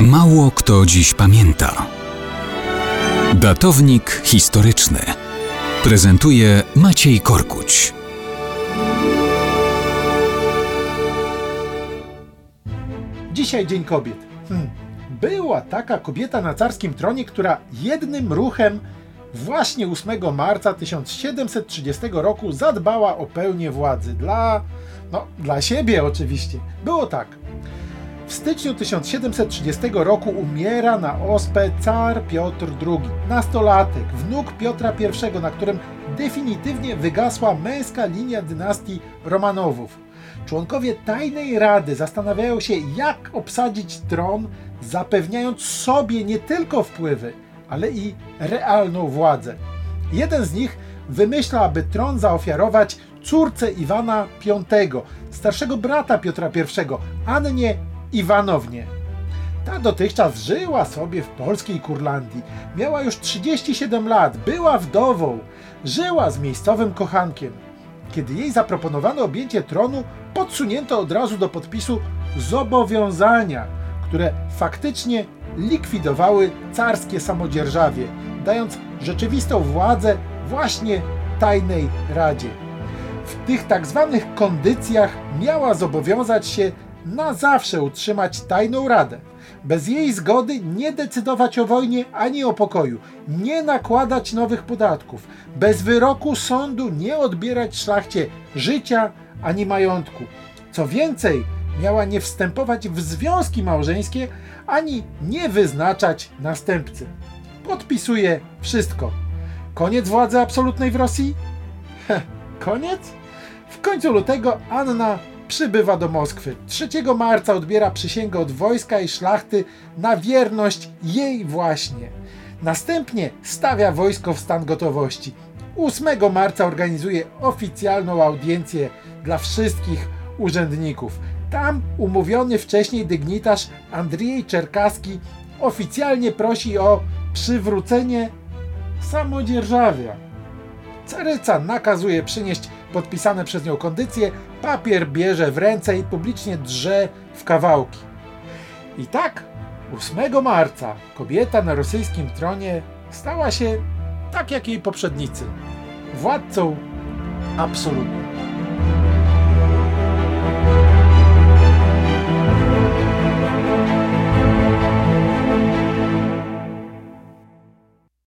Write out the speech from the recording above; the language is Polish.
Mało kto dziś pamięta. Datownik historyczny prezentuje Maciej Korkuć. Dzisiaj Dzień Kobiet. Hmm. Była taka kobieta na carskim tronie, która jednym ruchem właśnie 8 marca 1730 roku zadbała o pełnię władzy. Dla, no, dla siebie oczywiście. Było tak. W styczniu 1730 roku umiera na ospę car Piotr II, nastolatek, wnuk Piotra I, na którym definitywnie wygasła męska linia dynastii Romanowów. Członkowie tajnej rady zastanawiają się, jak obsadzić tron, zapewniając sobie nie tylko wpływy, ale i realną władzę. Jeden z nich wymyśla, aby tron zaofiarować córce Iwana V, starszego brata Piotra I, Annie Iwanownie. Ta dotychczas żyła sobie w polskiej Kurlandii. Miała już 37 lat, była wdową, żyła z miejscowym kochankiem. Kiedy jej zaproponowano objęcie tronu, podsunięto od razu do podpisu zobowiązania, które faktycznie likwidowały carskie samodzierżawie, dając rzeczywistą władzę właśnie tajnej radzie. W tych tak zwanych kondycjach miała zobowiązać się na zawsze utrzymać tajną radę. Bez jej zgody nie decydować o wojnie ani o pokoju, nie nakładać nowych podatków, bez wyroku sądu nie odbierać szlachcie życia ani majątku. Co więcej, miała nie wstępować w związki małżeńskie ani nie wyznaczać następcy. Podpisuje wszystko. Koniec władzy absolutnej w Rosji? Koniec? W końcu lutego Anna przybywa do Moskwy. 3 marca odbiera przysięgę od wojska i szlachty na wierność jej właśnie. Następnie stawia wojsko w stan gotowości. 8 marca organizuje oficjalną audiencję dla wszystkich urzędników. Tam umówiony wcześniej dygnitarz Andrzej Czerkaski oficjalnie prosi o przywrócenie samodzierżawia. Caryca nakazuje przynieść podpisane przez nią kondycje, papier bierze w ręce i publicznie drze w kawałki. I tak 8 marca kobieta na rosyjskim tronie stała się tak jak jej poprzednicy władcą absolutnym.